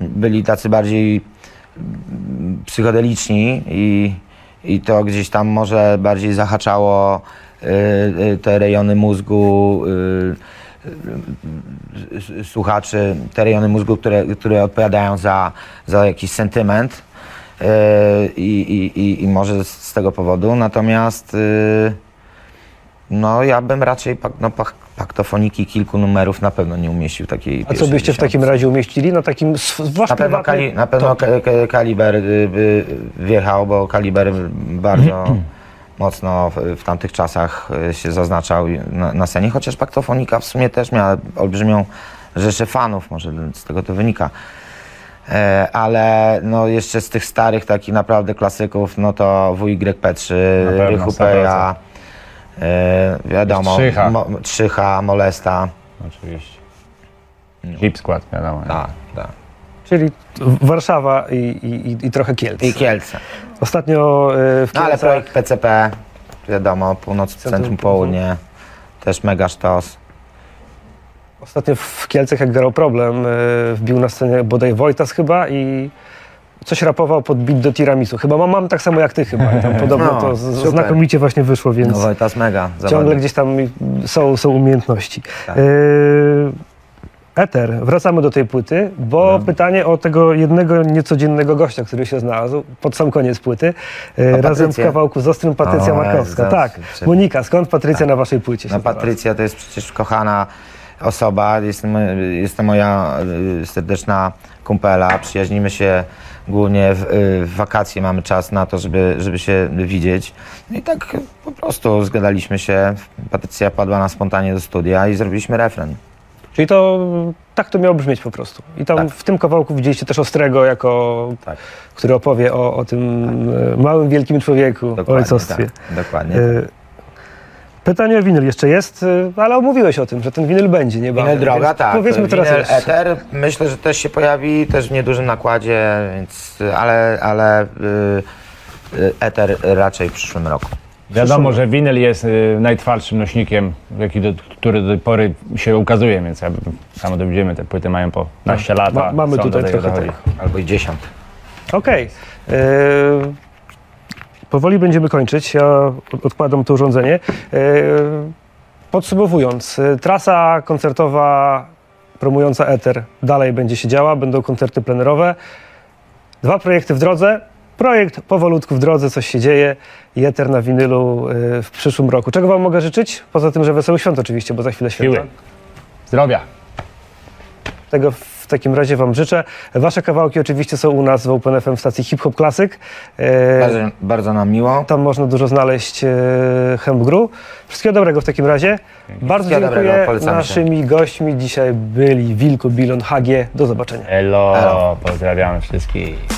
[SPEAKER 3] e, byli tacy bardziej psychodeliczni i, i to gdzieś tam może bardziej zahaczało e, e, te rejony mózgu e, słuchaczy, te rejony mózgu, które, które odpowiadają za, za jakiś sentyment. Yy, i, i, i, może z- tego powodu. Natomiast yy, no ja bym raczej no, pak, paktofoniki kilku numerów na pewno nie umieścił takiej
[SPEAKER 2] A co byście w takim razie umieścili? Na takim sw- wasz
[SPEAKER 3] Na pewno, kali, na pewno kaliber y, by wjechał, bo kaliber bardzo mocno w, tamtych czasach y, się zaznaczał na, na scenie, chociaż paktofonika w sumie też miała olbrzymią rzeszę fanów, może z tego to wynika. E, ale no jeszcze z tych starych takich naprawdę klasyków, no to WYP3,
[SPEAKER 4] Na pewno,
[SPEAKER 3] Rychu
[SPEAKER 4] 100%.
[SPEAKER 3] Peja, e, wiadomo,
[SPEAKER 4] Trzycha.
[SPEAKER 3] Mo, Trzycha, Molesta.
[SPEAKER 4] Oczywiście. Hip skład, wiadomo.
[SPEAKER 3] Tak, tak.
[SPEAKER 2] Czyli Warszawa i, i, i- trochę Kielc.
[SPEAKER 3] I Kielce.
[SPEAKER 2] Ostatnio e, w
[SPEAKER 3] No ale
[SPEAKER 2] Kielcach...
[SPEAKER 3] projekt PCP, wiadomo, Północ,
[SPEAKER 2] Centrum
[SPEAKER 3] Centrum Południe, też mega sztos.
[SPEAKER 2] Ostatnio w Kielcach, jak grał problem, e, wbił na scenę bodaj Wojtas chyba i coś rapował pod beat do tiramisu. Chyba mam, mam tak samo jak ty chyba. I tam podobno
[SPEAKER 3] No,
[SPEAKER 2] to z, znakomicie właśnie wyszło, więc
[SPEAKER 3] No Wojtas mega,
[SPEAKER 2] ciągle gdzieś tam są, są umiejętności.
[SPEAKER 3] Tak.
[SPEAKER 2] E, Eter, wracamy do tej płyty, bo pytanie o tego jednego niecodziennego gościa, który się znalazł pod sam koniec płyty, e, razem w kawałku z Ostrym Patrycja
[SPEAKER 3] O,
[SPEAKER 2] Markowska.
[SPEAKER 3] Jezu,
[SPEAKER 2] Tak,
[SPEAKER 3] czy-
[SPEAKER 2] Monika, skąd Patrycja na waszej płycie się
[SPEAKER 3] No? Patrycja to jest przecież kochana osoba, jest, jest to moja y, serdeczna kumpela, przyjaźnimy się głównie w, y, w wakacje, mamy czas na to, żeby, żeby się widzieć. No i tak po prostu zgadaliśmy się, Patrycja padła na spontanie do studia i zrobiliśmy refren.
[SPEAKER 2] Czyli to tak to miało brzmieć po prostu. I tam
[SPEAKER 3] Tak.
[SPEAKER 2] w tym kawałku widzieliście też Ostrego, jako,
[SPEAKER 3] Tak.
[SPEAKER 2] który opowie o, o tym e, małym, wielkim człowieku, o
[SPEAKER 3] Dokładnie
[SPEAKER 2] ojcostwie.
[SPEAKER 3] tak, dokładnie.
[SPEAKER 2] E, Pytanie o winyl jeszcze jest, e, ale omówiłeś o tym, że ten winyl będzie niebawem.
[SPEAKER 3] Winyl droga,
[SPEAKER 2] więc
[SPEAKER 3] tak.
[SPEAKER 2] Powiedzmy teraz
[SPEAKER 3] Winyl
[SPEAKER 2] jeszcze.
[SPEAKER 3] Ether myślę, że też się pojawi, też w niedużym nakładzie, więc, ale, ale y, y, Ether raczej w przyszłym roku.
[SPEAKER 4] Wiadomo, że winyl jest y, najtwardszym nośnikiem, jaki do, który do tej pory się ukazuje, więc ja, samo dowiedziemy, te płyty mają po naście lat.
[SPEAKER 2] Ma- mamy tutaj
[SPEAKER 4] do
[SPEAKER 2] trochę
[SPEAKER 4] dochodzi.
[SPEAKER 3] Albo i dziesiąt.
[SPEAKER 2] Okej. E, Powoli będziemy kończyć. Ja od- odkładam to urządzenie. E, Podsumowując, e, trasa koncertowa promująca Ether dalej będzie się działa, będą koncerty plenerowe. Dwa projekty w drodze. Projekt powolutku w drodze, coś się dzieje i Ether na winylu e, w przyszłym roku. Czego Wam mogę życzyć? Poza tym, że wesoły świąt oczywiście, bo za chwilę święta.
[SPEAKER 4] Siły. Zdrowia.
[SPEAKER 2] Tego w takim razie Wam życzę. Wasze kawałki oczywiście są u nas w Open FM w stacji Hip Hop Classic. E,
[SPEAKER 3] Bardzo, bardzo nam miło.
[SPEAKER 2] Tam można dużo znaleźć e, Hemp Gru. Wszystkiego dobrego w takim razie. Bardzo dziękuję.
[SPEAKER 3] polecamy się.
[SPEAKER 2] Naszymi gośćmi dzisiaj byli Wilko, Bilon, HG. Do zobaczenia.
[SPEAKER 4] Elo,
[SPEAKER 3] Elo.
[SPEAKER 4] pozdrawiam wszystkich.